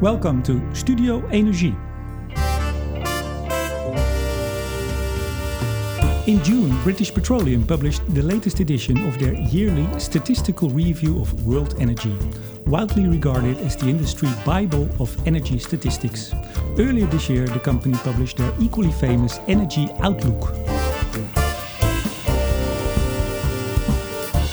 Welcome to Studio Energie. In June, British Petroleum published the latest edition of their yearly statistical review of world energy, widely regarded as the industry Bible of energy statistics. Earlier this year, the company published their equally famous Energy Outlook.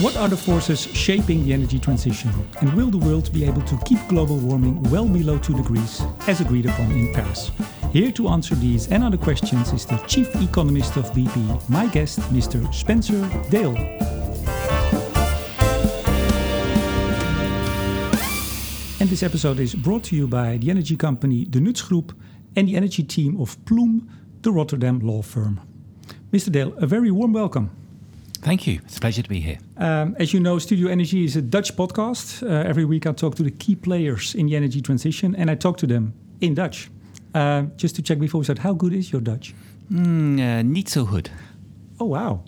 What are the forces shaping the energy transition? And will the world be able to keep global warming well below 2 degrees, as agreed upon in Paris? Here to answer these and other questions is the Chief Economist of BP, my guest, Mr. Spencer Dale. And this episode is brought to you by the energy company De Nuts Group and the energy team of Plume, the Rotterdam law firm. Mr. Dale, a very warm welcome. Thank you. It's a pleasure to be here. Um, as you know, Studio Energy is a Dutch podcast. Uh, every week I talk to the key players in the energy transition and I talk to them in Dutch. Uh, just to check before we start, how good is your Dutch? Mm, uh, not so good. Oh, wow.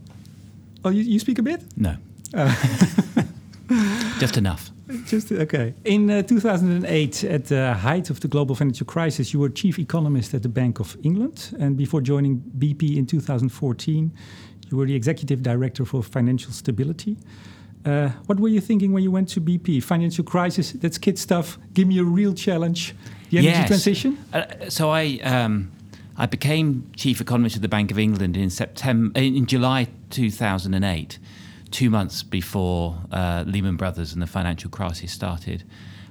Oh, you, you speak a bit? No. Just enough. Just okay. In uh, 2008, at the height of the global financial crisis, you were chief economist at the Bank of England, and before joining BP in 2014, you were the executive director for financial stability. Uh, what were you thinking when you went to BP? Financial crisis, that's kid stuff. Give me a real challenge. The energy Yes. transition? Uh, so I um, I became chief economist of the Bank of England in September in July 2008, two months before uh, Lehman Brothers and the financial crisis started,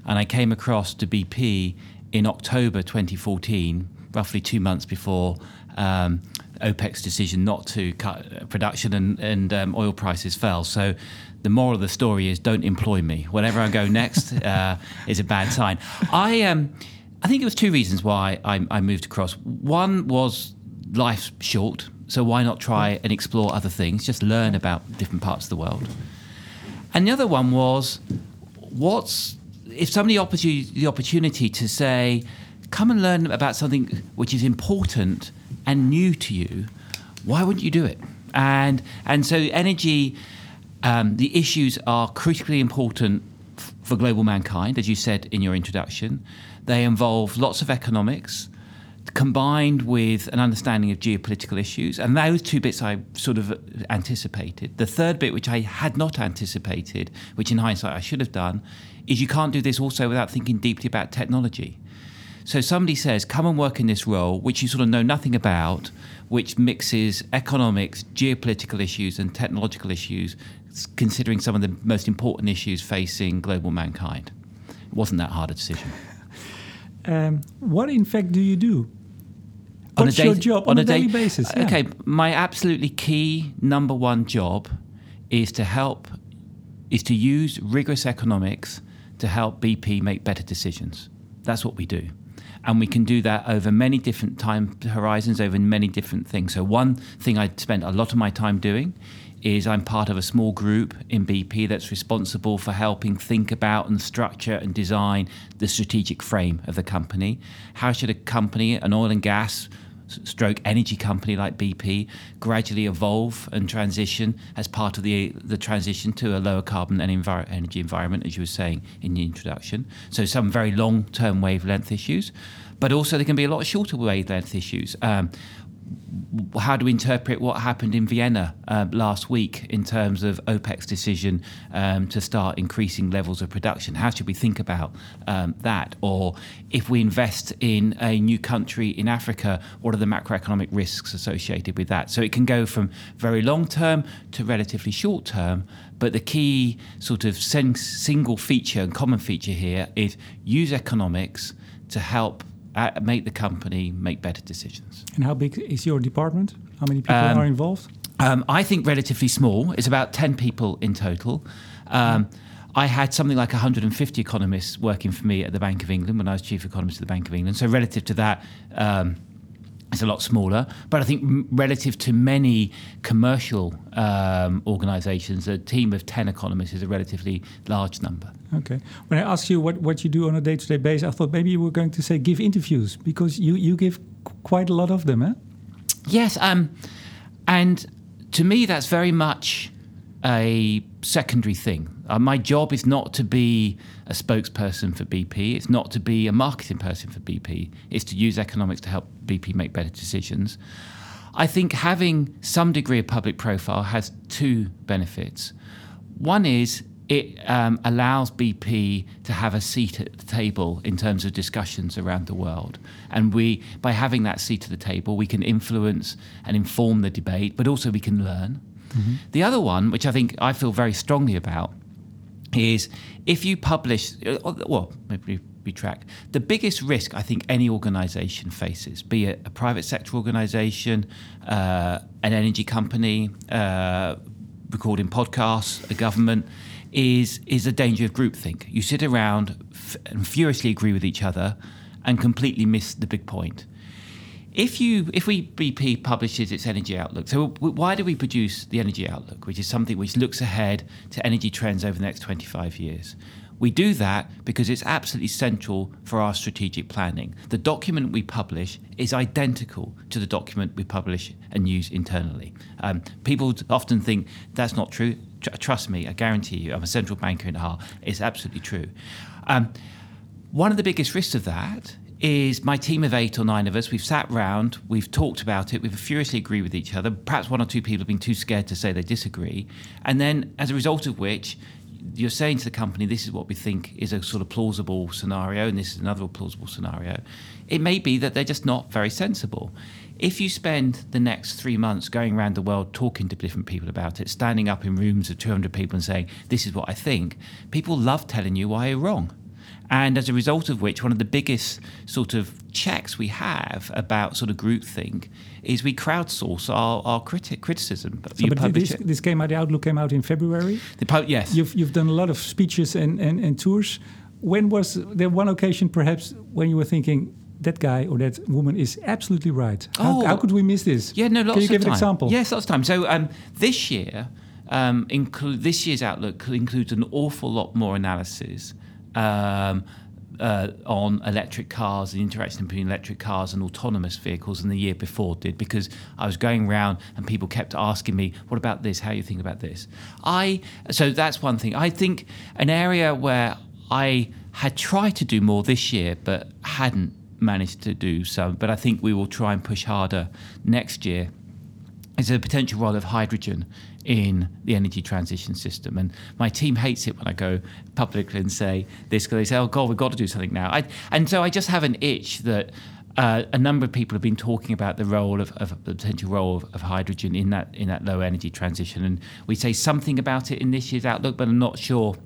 and I came across to BP in October 2014, roughly two months before. Um, OPEC's decision not to cut production and, and um, oil prices fell. So the moral of the story is don't employ me. Wherever I go next uh, is a bad sign. I um, I think it was two reasons why I, I moved across. One was life's short, so why not try and explore other things, just learn about different parts of the world. And the other one was, what's if somebody offers you the opportunity to say, come and learn about something which is important and new to you, why wouldn't you do it? And and so energy, um, the issues are critically important f- for global mankind, as you said in your introduction. They involve lots of economics combined with an understanding of geopolitical issues. And those two bits I sort of anticipated. The third bit, which I had not anticipated, which in hindsight I should have done, is you can't do this also without thinking deeply about technology. So somebody says, come and work in this role, which you sort of know nothing about, which mixes economics, geopolitical issues, and technological issues, considering some of the most important issues facing global mankind. It wasn't that hard a decision. Um, what, in fact, do you do? On a What's day- your job on, a, daily day- basis? Yeah. Okay, my absolutely key number one job is to help, is to use rigorous economics to help BP make better decisions. That's what we do. And we can do that over many different time horizons, over many different things. So, one thing I spend a lot of my time doing is I'm part of a small group in BP that's responsible for helping think about and structure and design the strategic frame of the company. How should a company, an oil and gas stroke energy company like BP gradually evolve and transition as part of the the transition to a lower carbon and envir- energy environment, as you were saying in the introduction. So some very long term wavelength issues, but also there can be a lot of shorter wavelength issues. Um, how to interpret what happened in Vienna uh, last week in terms of OPEC's decision um, to start increasing levels of production. How should we think about um, that? Or if we invest in a new country in Africa, what are the macroeconomic risks associated with that? So it can go from very long term to relatively short term. But the key sort of single feature and common feature here is use economics to help make the company make better decisions. And how big is your department? How many people Um, are involved? Um, I think relatively small. It's about 10 people in total. Um, I had something like 150 economists working for me at the Bank of England when I was chief economist at the Bank of England. So, relative to that, um, it's a lot smaller. But I think, relative to many commercial um, organizations, a team of 10 economists is a relatively large number. Okay. When I asked you what, what you do on a day to day basis, I thought maybe you were going to say give interviews because you, you give quite a lot of them, eh? Yes, um, and to me, that's very much a secondary thing. Uh, my job is not to be a spokesperson for BP. It's not to be a marketing person for BP. It's to use economics to help BP make better decisions. I think having some degree of public profile has two benefits. One is it um, allows BP to have a seat at the table in terms of discussions around the world. And we, by having that seat at the table, we can influence and inform the debate, but also we can learn. The other one, which I think I feel very strongly about, is if you publish, uh, well, maybe retract. The biggest risk I think any organisation faces, be it a private sector organisation, uh, an energy company, uh, recording podcasts, a government, is is a danger of groupthink. You sit around f- and furiously agree with each other, and completely miss the big point. If you, if we BP publishes its energy outlook, so why do we produce the energy outlook, which is something which looks ahead to energy trends over the next 25 years? We do that because it's absolutely central for our strategic planning. The document we publish is identical to the document we publish and use internally. Um, people often think that's not true. Tr- trust me, I guarantee you, I'm a central banker in heart. It's absolutely true. Um, one of the biggest risks of that is my team of eight or nine of us. We've sat round, we've talked about it, we've furiously agreed with each other. Perhaps one or two people have been too scared to say they disagree. And then, as a result of which, you're saying to the company, this is what we think is a sort of plausible scenario, and this is another plausible scenario. It may be that they're just not very sensible. If you spend the next three months going around the world talking to different people about it, standing up in rooms of 200 people and saying, this is what I think, people love telling you why you're wrong. And as a result of which, one of the biggest sort of checks we have about sort of groupthink is we crowdsource our, our criti- criticism. So, but this, this, came out, the Outlook came out in February. Po- yes. You've, you've done a lot of speeches and, and, and tours. When was there one occasion perhaps when you were thinking, that guy or that woman is absolutely right. How, oh, how could we miss this? Yeah, no, lots Can you give time. an example? Yes, lots of time. So um, this year, um, include this year's outlook includes an awful lot more analysis um, uh, on electric cars, the interaction between electric cars and autonomous vehicles than the year before did because I was going around and people kept asking me, "What about this? How you think about this?" I so that's one thing. I think an area where I had tried to do more this year but hadn't managed to do so, but I think we will try and push harder next year is the potential role of hydrogen in the energy transition system. And my team hates it when I go publicly and say this because they say, oh, God, we've got to do something now. I, and so I just have an itch that uh, a number of people have been talking about the role of, of the potential role of, of, hydrogen in that in that low energy transition, and we say something about it in this year's outlook, but I'm not sure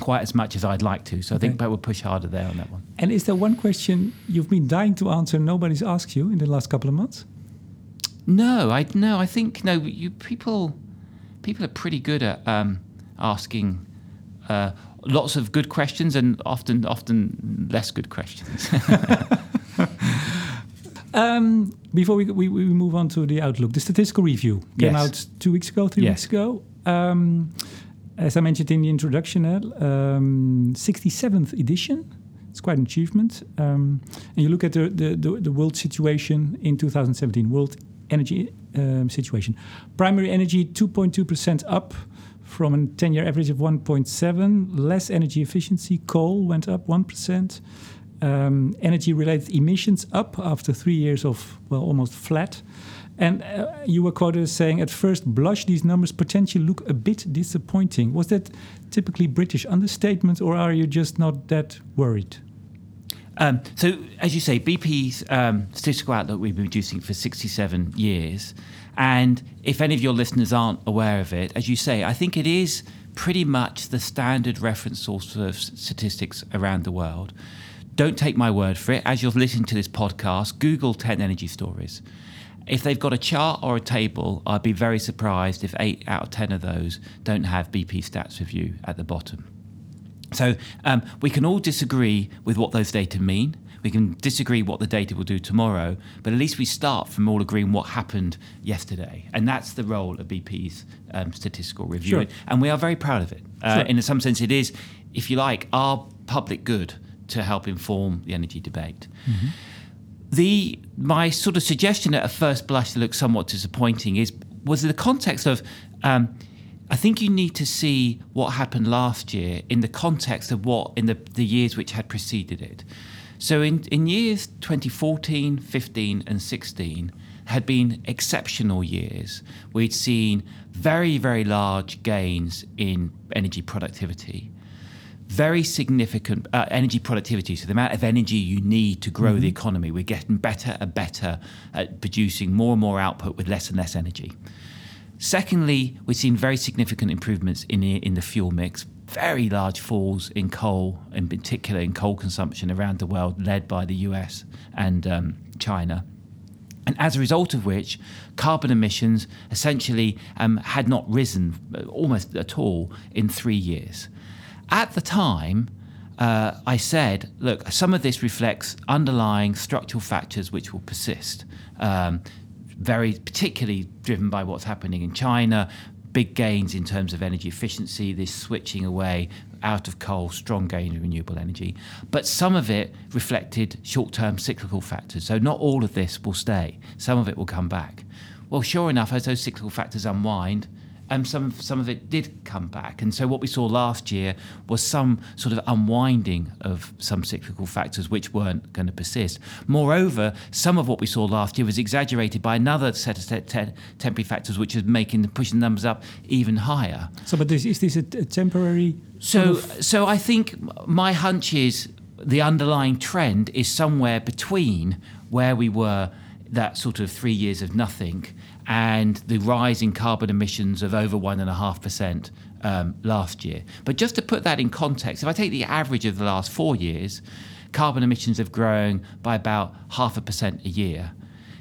quite as much as I'd like to. So okay. I think I will push harder there on that one. And is there one question you've been dying to answer, nobody's asked you in the last couple of months? No, I no, I think no. You people people are pretty good at um, asking uh, lots of good questions and often often less good questions. um, before we, we, we, move on to the outlook, the statistical review came yes. out two weeks ago, three yes. weeks ago. Um, as I mentioned in the introduction, um, 67th edition. It's quite an achievement. Um, and you look at the, the, the, the world situation in 2017, world energy um, situation. Primary energy 2.2% up from a 10 year average of 1.7. Less energy efficiency. Coal went up 1%. Um, energy related emissions up after three years of, well, almost flat. And uh, you were quoted as saying, at first blush, these numbers potentially look a bit disappointing. Was that typically British understatement, or are you just not that worried? Um, so, as you say, BP's um, statistical outlook we've been producing for 67 years. And if any of your listeners aren't aware of it, as you say, I think it is pretty much the standard reference source for statistics around the world. Don't take my word for it. As you're listening to this podcast, Google 10 energy stories. If they've got a chart or a table, I'd be very surprised if eight out of 10 of those don't have BP Stats Review at the bottom. So um, we can all disagree with what those data mean. We can disagree what the data will do tomorrow, but at least we start from all agreeing what happened yesterday. And that's the role of BP's um, statistical review. Sure. And we are very proud of it. Uh, sure. In some sense, it is, if you like, our public good to help inform the energy debate. Mm-hmm. The my sort of suggestion at a first blush that looks somewhat disappointing is was in the context of um, I think you need to see what happened last year in the context of what in the, the years which had preceded it. So in, in years 2014, 15, and 16 had been exceptional years. We'd seen very, very large gains in energy productivity, very significant uh, energy productivity. So the amount of energy you need to grow mm-hmm. the economy, we're getting better and better at producing more and more output with less and less energy. Secondly, we've seen very significant improvements in the, in the fuel mix, very large falls in coal, in particular in coal consumption around the world, led by the US and um, China. And as a result of which, carbon emissions essentially um, had not risen uh, almost at all in three years. At the time, uh, I said, look, some of this reflects underlying structural factors which will persist. Um, very particularly driven by what's happening in China, big gains in terms of energy efficiency, this switching away out of coal, strong gain in renewable energy. But some of it reflected short term cyclical factors. So not all of this will stay, some of it will come back. Well, sure enough, as those cyclical factors unwind, um, some some of it did come back, and so what we saw last year was some sort of unwinding of some cyclical factors which weren't going to persist. Moreover, some of what we saw last year was exaggerated by another set of te- temporary factors, which is making pushing the numbers up even higher. So, but this, is this a, a temporary? So, so I think my hunch is the underlying trend is somewhere between where we were that sort of three years of nothing and the rise in carbon emissions of over 1.5% um, last year. But just to put that in context, if I take the average of the last four years, carbon emissions have grown by about half a percent a year.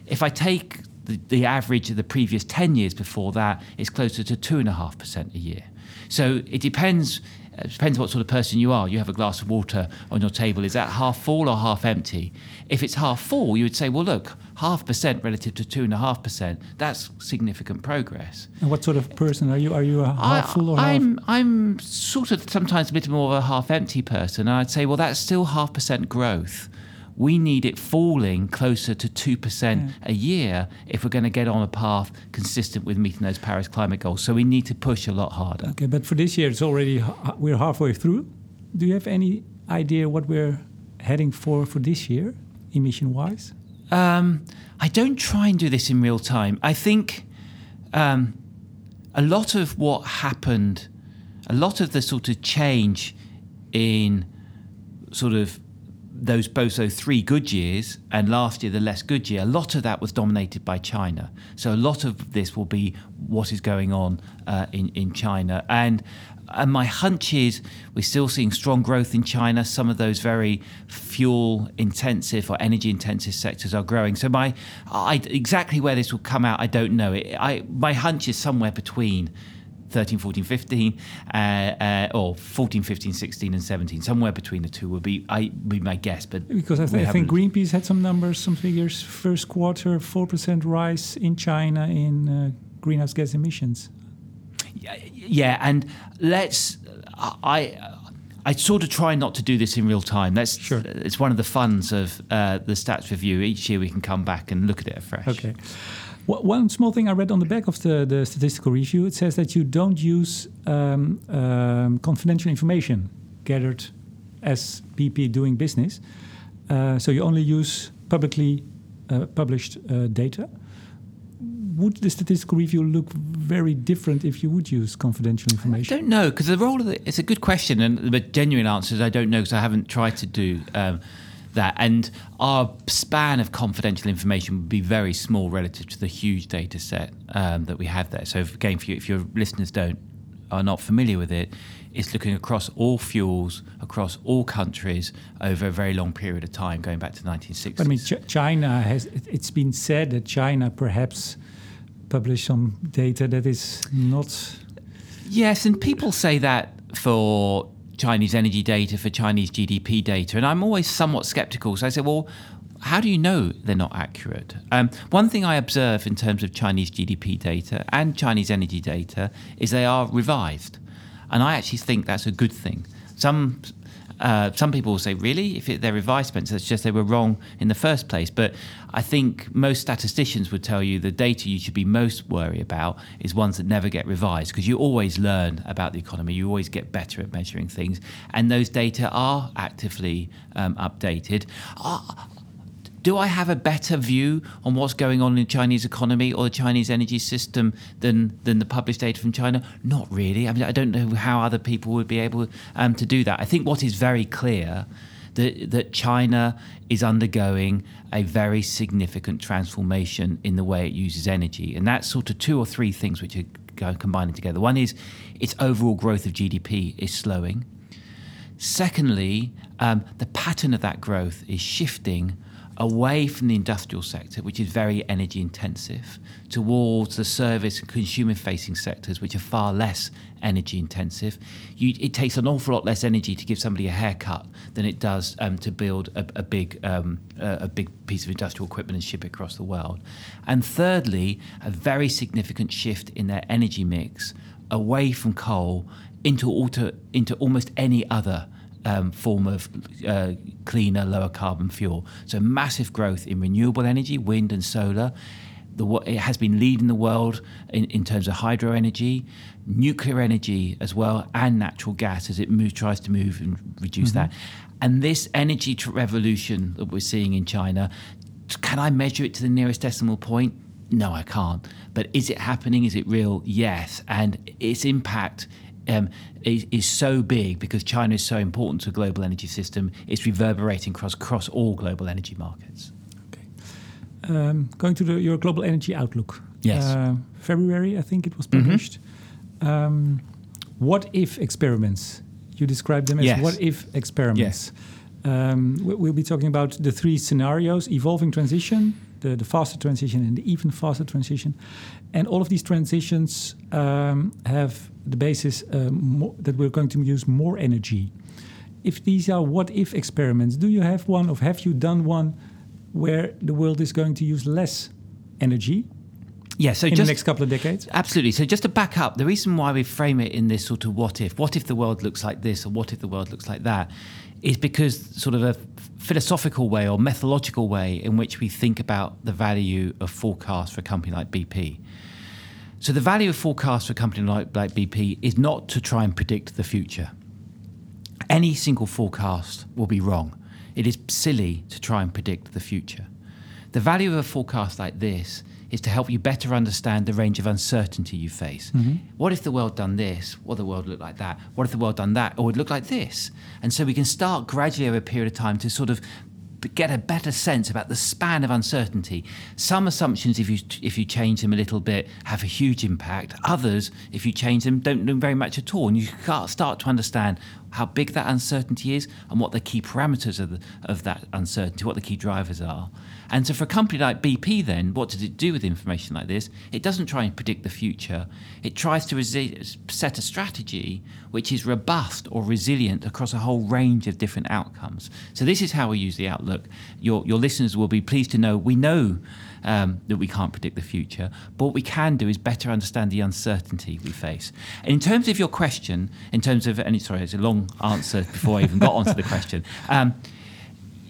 If I take the, the average of the previous 10 years before that, it's closer to 2.5% a year. So it depends it depends what sort of person you are. You have a glass of water on your table. Is that half full or half empty? If it's half full, you would say, well, look, half percent relative to two and a half percent, that's significant progress. And what sort of person are you? Are you a half I, full or I'm, half? I'm sort of sometimes a bit more of a half empty person. And I'd say, well, that's still half percent growth we need it falling closer to 2% yeah. a year if we're going to get on a path consistent with meeting those Paris climate goals. So we need to push a lot harder. Okay, but for this year, it's already, we're halfway through. Do you have any idea what we're heading for for this year, emission wise? Um, I don't try and do this in real time. I think um, a lot of what happened, a lot of the sort of change in sort of those both three good years and last year the less good year, a lot of that was dominated by China. So a lot of this will be what is going on uh, in in China and. And my hunch is we're still seeing strong growth in China. Some of those very fuel intensive or energy intensive sectors are growing. So my I, exactly where this will come out, I don't know. It, I, my hunch is somewhere between 13, 14, 15, uh, uh, or 14, 15, 16, and 17. Somewhere between the two would be I be my guess. But because I, th- I think Greenpeace had some numbers, some figures. First quarter, four percent rise in China in uh, greenhouse gas emissions. Yeah, yeah, and let's I. I sort of try not to do this in real time. That's sure. It's one of the funs of uh, the stats review. Each year we can come back and look at it afresh. Okay. One small thing I read on the back of the, the statistical review, it says that you don't use um, um, confidential information gathered as BP doing business. Uh, so you only use publicly uh, published uh, data. Would the statistical review look very different if you would use confidential information? I don't know because the role of the, it's a good question, and the genuine answer is I don't know because I haven't tried to do. Um, that. And our span of confidential information would be very small relative to the huge data set um, that we have there. So, again, if, you, if your listeners don't are not familiar with it, it's looking across all fuels, across all countries over a very long period of time, going back to the 1960s. But I mean, Ch- China has, it's been said that China perhaps published some data that is not. Yes, and people say that for Chinese energy data, for Chinese GDP data. And I'm always somewhat skeptical. So I say, well, how do you know they're not accurate? Um, one thing I observe in terms of Chinese GDP data and Chinese energy data is they are revised. And I actually think that's a good thing. Some Uh, some people will say, really? If it, they're revised it's just they were wrong in the first place. But I think most statisticians would tell you the data you should be most worried about is ones that never get revised because you always learn about the economy, you always get better at measuring things, and those data are actively um, updated. Uh, do I have a better view on what's going on in the Chinese economy or the Chinese energy system than than the published data from China? Not really. I mean, I don't know how other people would be able um, to do that. I think what is very clear that that China is undergoing a very significant transformation in the way it uses energy, and that's sort of two or three things which are combining together. One is its overall growth of GDP is slowing. Secondly, um, the pattern of that growth is shifting away from the industrial sector, which is very energy intensive, towards the service and consumer facing sectors, which are far less energy intensive. You, it takes an awful lot less energy to give somebody a haircut than it does um, to build a, a big, um, a big piece of industrial equipment and ship it across the world. And thirdly, a very significant shift in their energy mix away from coal into, into almost any other um, form of uh, cleaner, lower carbon fuel. So massive growth in renewable energy, wind and solar. The, it has been leading the world in, in terms of hydro energy, nuclear energy as well, and natural gas as it moves, tries to move and reduce mm-hmm. that. And this energy revolution that we're seeing in China, can I measure it to the nearest decimal point? No, I can't. But is it happening? Is it real? Yes. And its impact um, is, is, so big because China is so important to the global energy system. It's reverberating across, across all global energy markets. Okay. Um, going to the, your global energy outlook. Yes. Uh, February, I think it was published. Mm-hmm. Um, what if experiments? You describe them as yes. what if experiments. Yes. Um, we'll be talking about the three scenarios evolving transition, the, the faster transition, and the even faster transition. And all of these transitions um, have the basis uh, that we're going to use more energy. If these are what if experiments, do you have one or have you done one where the world is going to use less energy? Yeah, so in just, the next couple of decades? Absolutely. So just to back up, the reason why we frame it in this sort of what if, what if the world looks like this or what if the world looks like that, is because sort of a philosophical way or methodological way in which we think about the value of forecast for a company like BP. So the value of forecast for a company like, like BP is not to try and predict the future. Any single forecast will be wrong. It is silly to try and predict the future. The value of a forecast like this is to help you better understand the range of uncertainty you face. Mm-hmm. What if the world done this? What the world look like that? What if the world done that? Or would look like this? And so we can start gradually over a period of time to sort of get a better sense about the span of uncertainty. Some assumptions, if you if you change them a little bit, have a huge impact. Others, if you change them, don't do very much at all. And you start to understand how big that uncertainty is and what the key parameters of, the, of that uncertainty, what the key drivers are. And so, for a company like BP, then, what does it do with information like this? It doesn't try and predict the future. It tries to resi- set a strategy which is robust or resilient across a whole range of different outcomes. So, this is how we use the outlook. Your, your listeners will be pleased to know we know um, that we can't predict the future, but what we can do is better understand the uncertainty we face. And in terms of your question, in terms of, and sorry, it's a long answer before I even got onto the question. Um,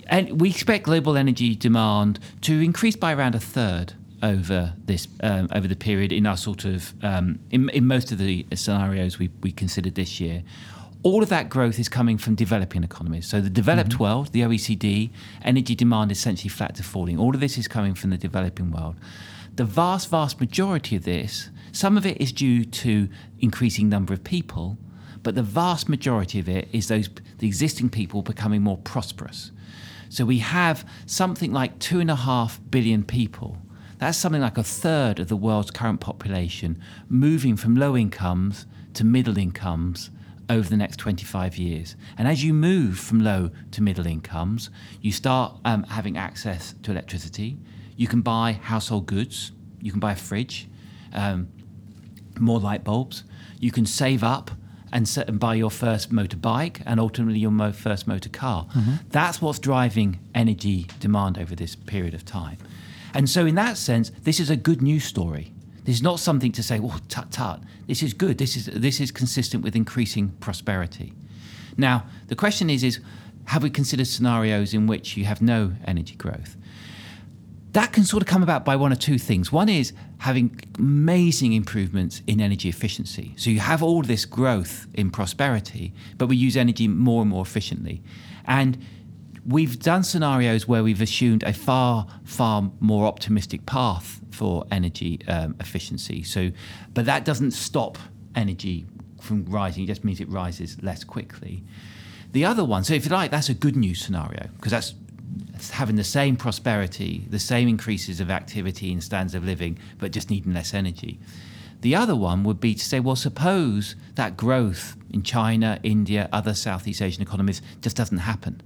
and we expect global energy demand to increase by around a third over this um, over the period in our sort of um, in, in most of the scenarios we, we considered this year. All of that growth is coming from developing economies. So the developed mm-hmm. world, the OECD, energy demand is essentially flat to falling. All of this is coming from the developing world. The vast, vast majority of this, some of it is due to increasing number of people, but the vast majority of it is those the existing people becoming more prosperous. So we have something like two and a half billion people. That's something like a third of the world's current population moving from low incomes to middle incomes over the next 25 years. And as you move from low to middle incomes, you start um, having access to electricity. You can buy household goods. You can buy a fridge, um, more light bulbs. You can save up and, set, and buy your first motorbike and ultimately your mo- first motor car. Mm-hmm. That's what's driving energy demand over this period of time. And so, in that sense, this is a good news story. This is not something to say, well, tut tut. This is good. This is, this is consistent with increasing prosperity. Now, the question is, is have we considered scenarios in which you have no energy growth? That can sort of come about by one or two things. One is having amazing improvements in energy efficiency. So you have all this growth in prosperity, but we use energy more and more efficiently. And we've done scenarios where we've assumed a far, far more optimistic path for energy um, efficiency. So, but that doesn't stop energy from rising. It just means it rises less quickly. The other one, so if you like, that's a good news scenario because that's having the same prosperity, the same increases of activity and standards of living, but just needing less energy. The other one would be to say, well, suppose that growth in China, India, other Southeast Asian economies just doesn't happen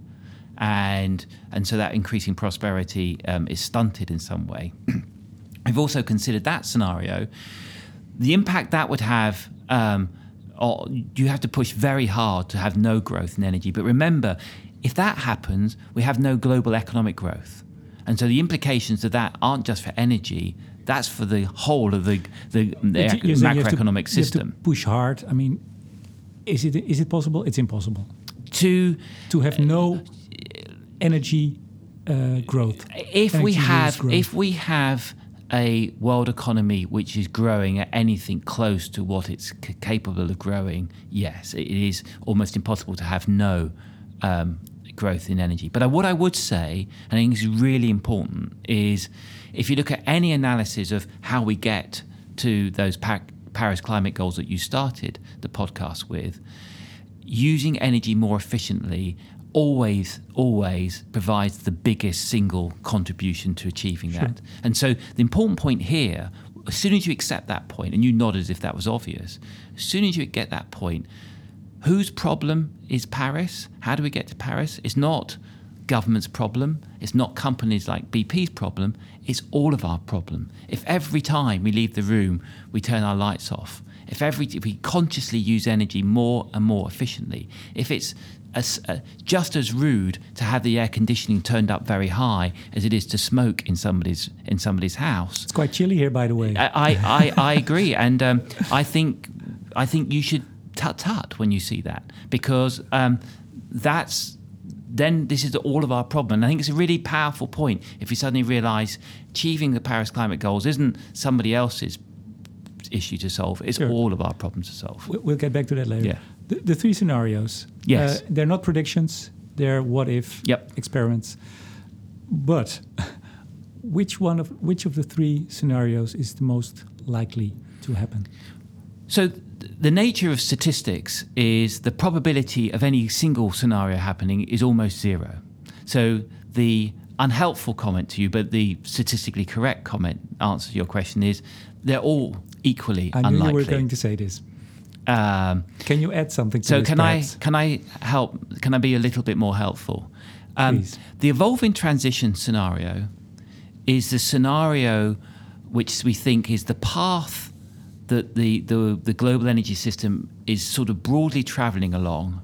and and so that increasing prosperity um, is stunted in some way. I've also considered that scenario. The impact that would have, um, you have to push very hard to have no growth in energy. But remember, if that happens, we have no global economic growth. And so the implications of that aren't just for energy, that's for the whole of the, the, the macroeconomic to, system. push hard. I mean, is it, is it possible? It's impossible. To, to have no energy uh, growth. If energy we have, if we have a world economy which is growing at anything close to what it's c- capable of growing, yes, it is almost impossible to have no um, growth in energy. But what I would say, and I think is really important, is if you look at any analysis of how we get to those pa- Paris climate goals that you started the podcast with, using energy more efficiently always, always provides the biggest single contribution to achieving sure. that. And so the important point here, as soon as you accept that point, and you nod as if that was obvious, as soon as you get that point, whose problem is Paris? How do we get to Paris? It's not government's problem. It's not companies like BP's problem. It's all of our problem. If every time we leave the room, we turn our lights off, if every if we consciously use energy more and more efficiently, if it's as, uh, just as rude to have the air conditioning turned up very high as it is to smoke in somebody's in somebody's house. It's quite chilly here, by the way. I I, I, agree, and um, I think I think you should tut tut when you see that because um, that's then this is all of our problem. And I think it's a really powerful point if you suddenly realise achieving the Paris climate goals isn't somebody else's issue to solve; it's sure. all of our problems to solve. We'll get back to that later. Yeah the, the three scenarios. Yes. Uh, they're not predictions, they're what if yep. experiments. But which one of which of the three scenarios is the most likely to happen? So the nature of statistics is the probability of any single scenario happening is almost zero. So the unhelpful comment to you, but the statistically correct comment answer to your question is they're all equally I knew unlikely. you were going to say this. Um, can you add something? so this, can perhaps? I can I help? Can I be a little bit more helpful? Um. The evolving transition scenario is the scenario which we think is the path that the, the, the global energy system is sort of broadly traveling along,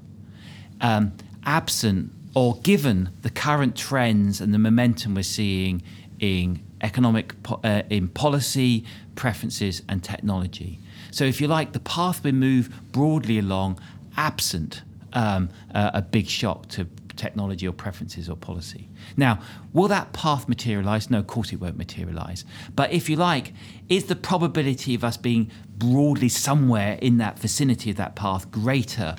um, absent or given the current trends and the momentum we're seeing in economic uh, in policy, preferences, and technology. So, if you like, the path we move broadly along, absent um, a, a big shock to technology or preferences or policy. Now, will that path materialize? No, of course it won't materialize. But if you like, is the probability of us being broadly somewhere in that vicinity of that path greater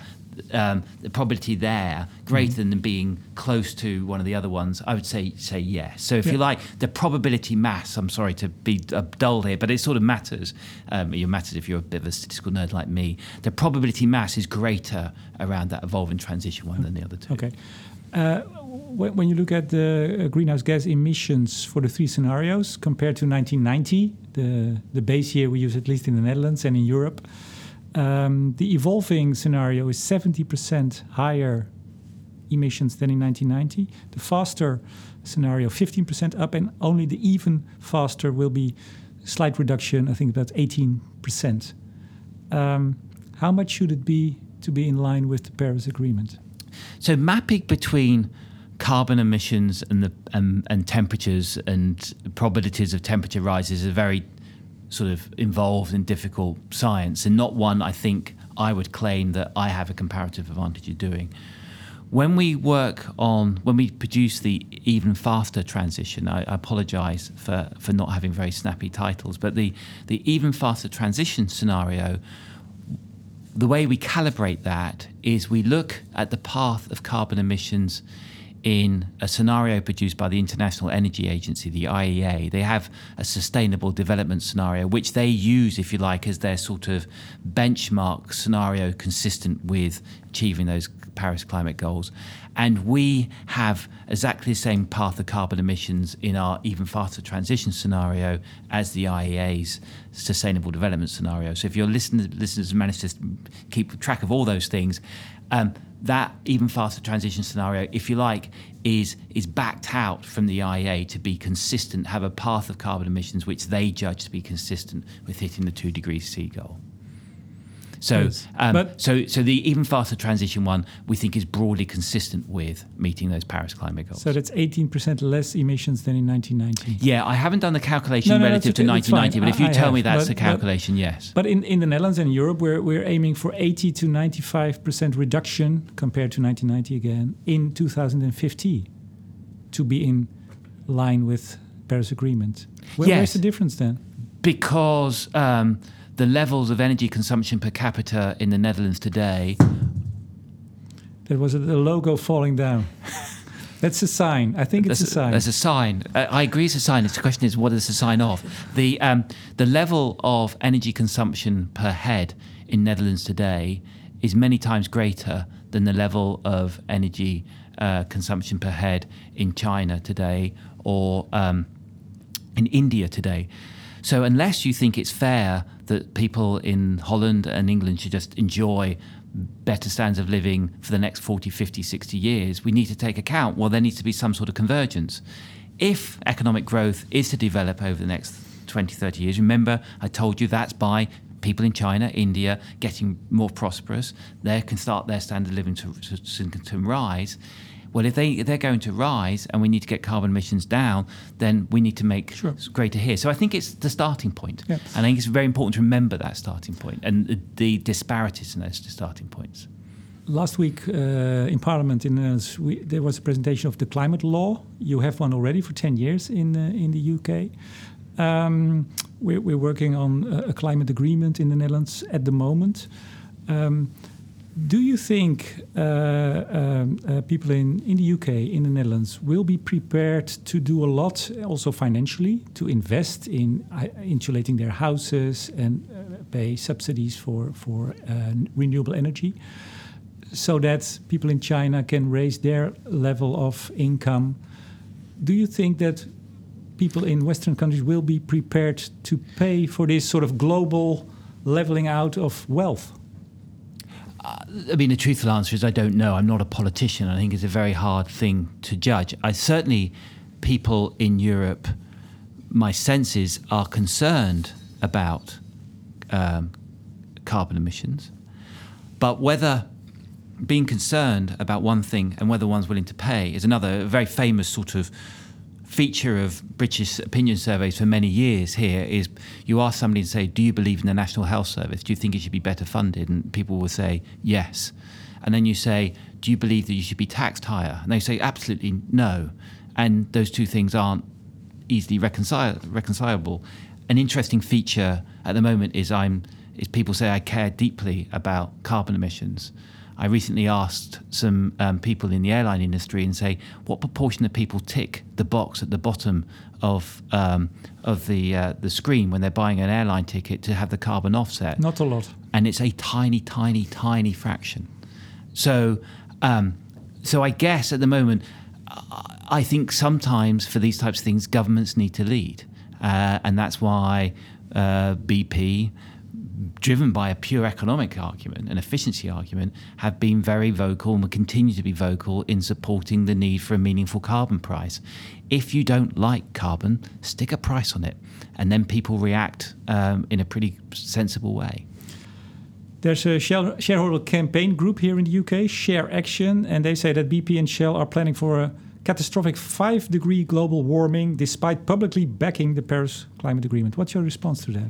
um, the probability there greater mm. than being close to one of the other ones, I would say say yes. So if yeah. you like, the probability mass. I'm sorry to be uh, dull here, but it sort of matters. Um, it matters if you're a bit of a statistical nerd like me. The probability mass is greater around that evolving transition one than the other two. Okay. Uh, when you look at the uh, greenhouse gas emissions for the three scenarios compared to 1990, the, the base year we use at least in the Netherlands and in Europe, um, the evolving scenario is 70% higher emissions than in 1990. The faster scenario, 15% up, and only the even faster will be slight reduction, I think about 18%. Um, how much should it be to be in line with the Paris Agreement? So, mapping between carbon emissions and the um, and temperatures and probabilities of temperature rises is a very sort of involved and difficult science and not one I think I would claim that I have a comparative advantage of doing. When we work on, when we produce the even faster transition, I, I apologize for, for not having very snappy titles, but the, the even faster transition scenario, the way we calibrate that is we look at the path of carbon emissions in a scenario produced by the International Energy Agency, the IEA. They have a sustainable development scenario, which they use, if you like, as their sort of benchmark scenario consistent with achieving those Paris climate goals. And we have exactly the same path of carbon emissions in our even faster transition scenario as the IEA's sustainable development scenario. So if your listeners, listeners manage to keep track of all those things, um, that even faster transition scenario, if you like, is is backed out from the IEA to be consistent, have a path of carbon emissions which they judge to be consistent with hitting the two degrees C goal. So, Yes. um, But- so, so the even faster transition one we think is broadly consistent with meeting those Paris climate goals. So that's 18% less emissions than in 1990. yeah, I haven't done the calculation No, no, relative to okay, that's fine. 1990, but if you I- tell have, me that's but- the but- calculation, yes. But in, in the Netherlands and Europe, we're, we're aiming for 80 to 95% reduction compared to 1990 again in 2050 to be in line with Paris Agreement. Where, Yes. Where's the difference then? because um, the levels of energy consumption per capita in the Netherlands today. There was a, the logo falling down. That's a sign. I think it's That's a sign. That's a sign. Uh, I agree, it's a sign. The question is, what is a sign of? The um, the level of energy consumption per head in Netherlands today is many times greater than the level of energy uh, consumption per head in China today or um, in India today. So unless you think it's fair that people in Holland and England should just enjoy better standards of living for the next 40, 50, 60 years, we need to take account, well, there needs to be some sort of convergence. If economic growth is to develop over the next 20, 30 years, remember I told you that's by people in China, India getting more prosperous. They can start their standard of living to, to, to rise. Well, if they if they're going to rise and we need to get carbon emissions down, then we need to make Sure. greater here. So I think it's the starting point. Yeah. And I think it's very important to remember that starting point and the, the disparities in those starting points. Last week uh, in Parliament in the Netherlands, we, there was a presentation of the climate law. You have one already for 10 years in, uh, in the UK. Um, we're, we're working on a, a climate agreement in the Netherlands at the moment. Um, do you think uh, um, uh, people in, in the UK, in the Netherlands, will be prepared to do a lot, also financially, to invest in uh, insulating their houses and uh, pay subsidies for, for uh, renewable energy? so that people in China can raise their level of income. Do you think that people in Western countries will be prepared to pay for this sort of global leveling out of wealth? I mean, the truthful answer is I don't know. I'm not a politician. I think it's a very hard thing to judge. I certainly, people in Europe, my senses are concerned about um, carbon emissions, but whether being concerned about one thing and whether one's willing to pay is another very famous sort of feature of British opinion surveys for many years here is you ask somebody to say, Do you believe in the National Health Service? Do you think it should be better funded? And people will say, Yes. And then you say, Do you believe that you should be taxed higher? And they say, Absolutely no. And those two things aren't easily reconcil- reconcilable. An interesting feature at the moment is I'm is people say I care deeply about carbon emissions. I recently asked some um, people in the airline industry and say, what proportion of people tick the box at the bottom of um, of the uh, the screen when they're buying an airline ticket to have the carbon offset? Not a lot. and it's a tiny, tiny, tiny fraction. So, um, so I guess at the moment, I- I think sometimes for these types of things, governments need to lead, uh, and that's why uh, BP, driven by a pure economic argument, an efficiency argument, have been very vocal and will continue to be vocal in supporting the need for a meaningful carbon price. If you don't like carbon, stick a price on it, and then people react um, in a pretty sensible way. There's a shareholder campaign group here in the UK, Share Action, and they say that BP and Shell are planning for a catastrophic five degree global warming despite publicly backing the Paris Climate Agreement. What's your response to that?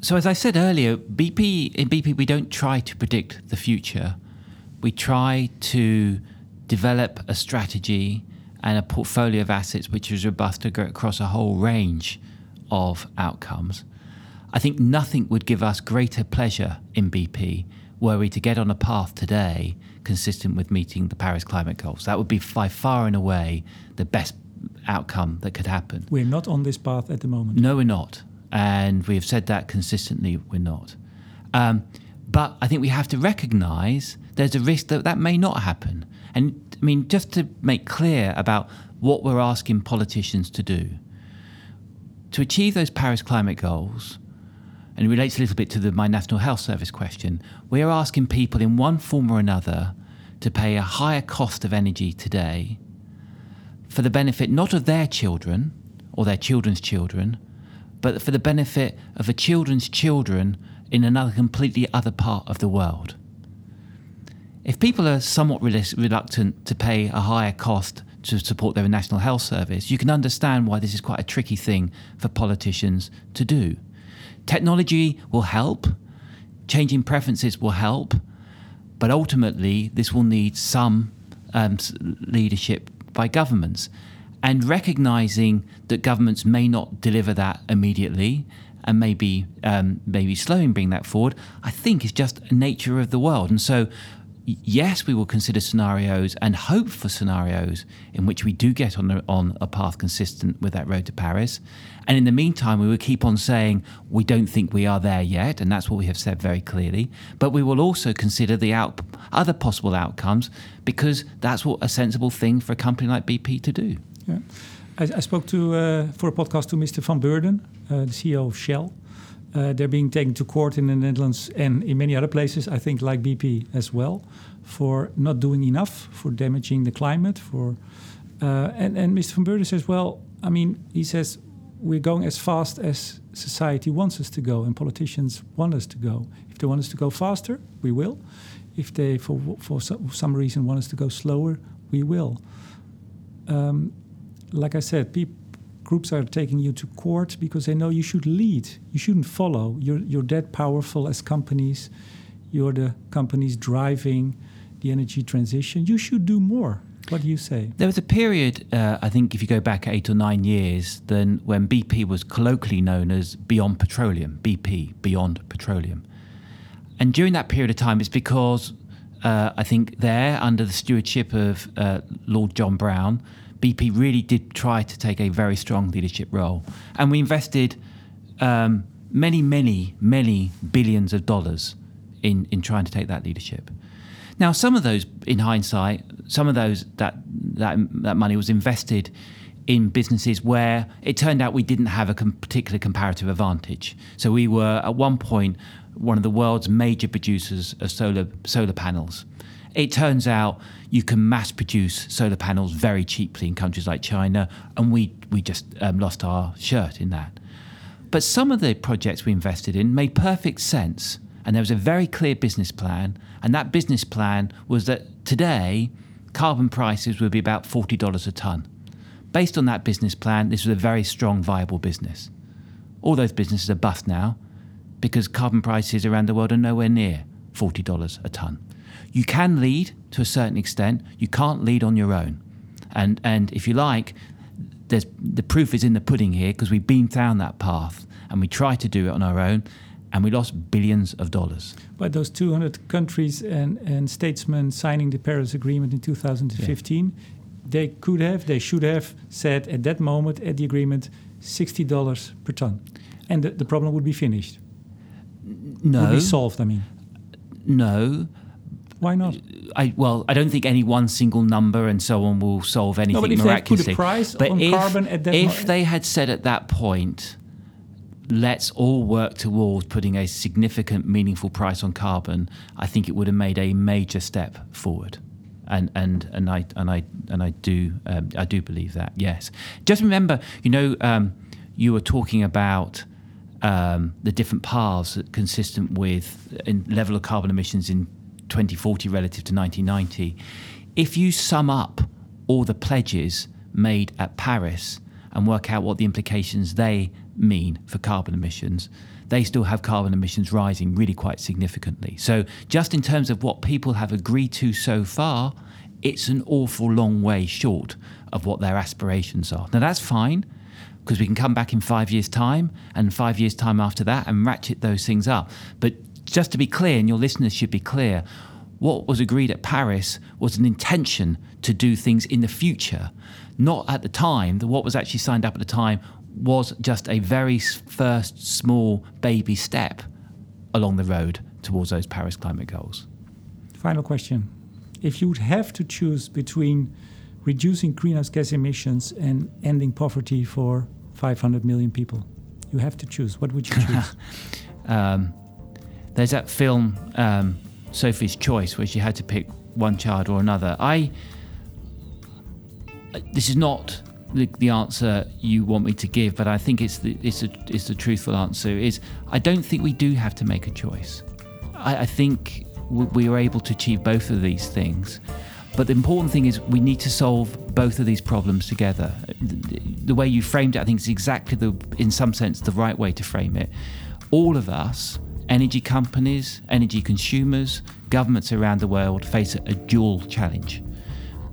So, as I said earlier, BP in BP we don't try to predict the future. We try to develop a strategy and a portfolio of assets which is robust across a whole range of outcomes. I think nothing would give us greater pleasure in BP were we to get on a path today consistent with meeting the Paris climate goals. That would be by far and away the best outcome that could happen. We're not on this path at the moment. No, we're not. And we have said that consistently, we're not. Um, but I think we have to recognize there's a risk that that may not happen. And I mean, just to make clear about what we're asking politicians to do. To achieve those Paris climate goals, and it relates a little bit to the, my National Health Service question, we are asking people in one form or another to pay a higher cost of energy today for the benefit not of their children or their children's children, but for the benefit of the children's children in another completely other part of the world. If people are somewhat reluctant to pay a higher cost to support their national health service, you can understand why this is quite a tricky thing for politicians to do. Technology will help, changing preferences will help, but ultimately, this will need some um, leadership by governments and recognizing that governments may not deliver that immediately and maybe um, maybe slowing bring that forward, I think is just nature of the world. And so, yes, we will consider scenarios and hope for scenarios in which we do get on a, on a path consistent with that road to Paris. And in the meantime, we will keep on saying we don't think we are there yet, and that's what we have said very clearly. But we will also consider the out, other possible outcomes because that's what a sensible thing for a company like BP to do. Yeah. I, I spoke to uh, for a podcast to Mr. Van Beurden, uh, the CEO of Shell. Uh, they're being taken to court in the Netherlands and in many other places, I think, like BP as well, for not doing enough, for damaging the climate. For uh, and and Mr. Van Beurden says, well, I mean, he says we're going as fast as society wants us to go, and politicians want us to go. If they want us to go faster, we will. If they, for for some reason, want us to go slower, we will. Um, like I said, people, groups are taking you to court because they know you should lead. You shouldn't follow. You're, you're that powerful as companies. You're the companies driving the energy transition. You should do more. What do you say? There was a period, uh, I think, if you go back eight or nine years, then when BP was colloquially known as Beyond Petroleum, BP, Beyond Petroleum. And during that period of time, it's because uh, I think there, under the stewardship of uh, Lord John Browne, BP really did try to take a very strong leadership role. And we invested um, many, many, many billions of dollars in, in trying to take that leadership. Now, some of those, in hindsight, some of those that that that money was invested in businesses where it turned out we didn't have a com- particular comparative advantage. So we were at one point one of the world's major producers of solar solar panels. It turns out you can mass produce solar panels very cheaply in countries like China, and we, we just um, lost our shirt in that. But some of the projects we invested in made perfect sense, and there was a very clear business plan. And that business plan was that today, carbon prices would be about $40 a tonne. Based on that business plan, this was a very strong, viable business. All those businesses are bust now because carbon prices around the world are nowhere near $40 a tonne you can lead to a certain extent. You can't lead on your own. And, and if you like, there's, the proof is in the pudding here because we've been down that path and we tried to do it on our own and we lost billions of dollars. But those 200 countries and, and statesmen signing the Paris Agreement in 2015, yeah. they could have, they should have said at that moment at the agreement $60 per ton. And the, the problem would be finished. No. Would be solved, I mean. No, why not? I well, I don't think any one single number and so on will solve anything no, but if miraculously. They put a price but on if, carbon at that if they had said at that point, let's all work towards putting a significant, meaningful price on carbon, I think it would have made a major step forward. And and and I and I and I do um, I do believe that. Yes. Just remember, you know, um, you were talking about. Um, the different paths consistent with level of carbon emissions in 2040 relative to 1990, if you sum up all the pledges made at Paris and work out what the implications they mean for carbon emissions, they still have carbon emissions rising really quite significantly. So, just in terms of what people have agreed to so far, it's an awful long way short of what their aspirations are. Now, that's fine because we can come back in five years' time and five years' time after that and ratchet those things up. But just to be clear, and your listeners should be clear, what was agreed at Paris was an intention to do things in the future, not at the time. What was actually signed up at the time was just a very first small baby step along the road towards those Paris climate goals. Final question. If you would have to choose between reducing greenhouse gas emissions and ending poverty for 500 million people, you have to choose. What would you choose? um, there's that film, um, Sophie's Choice, where she had to pick one child or another. I. This is not the, the answer you want me to give, but I think it's the it's a it's the truthful answer. Is I don't think we do have to make a choice. I, I think we are able to achieve both of these things. But the important thing is we need to solve both of these problems together. The way you framed it, I think, is exactly the, in some sense, the right way to frame it. All of us, energy companies, energy consumers, governments around the world, face a dual challenge.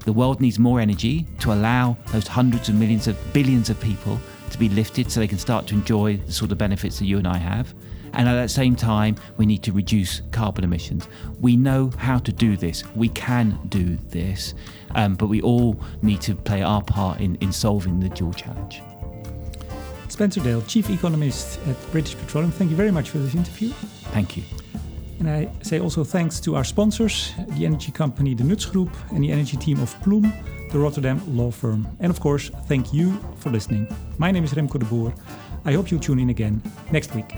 The world needs more energy to allow those hundreds of millions of billions of people to be lifted so they can start to enjoy the sort of benefits that you and I have. And at the same time, we need to reduce carbon emissions. We know how to do this. We can do this. Um, but we all need to play our part in, in solving the dual challenge. Spencer Dale, Chief Economist at British Petroleum, thank you very much for this interview. Thank you. And I say also thanks to our sponsors, the energy company The Nuts Group and the energy team of Ploum, the Rotterdam law firm. And of course, thank you for listening. My name is Remco de Boer. I hope you'll tune in again next week.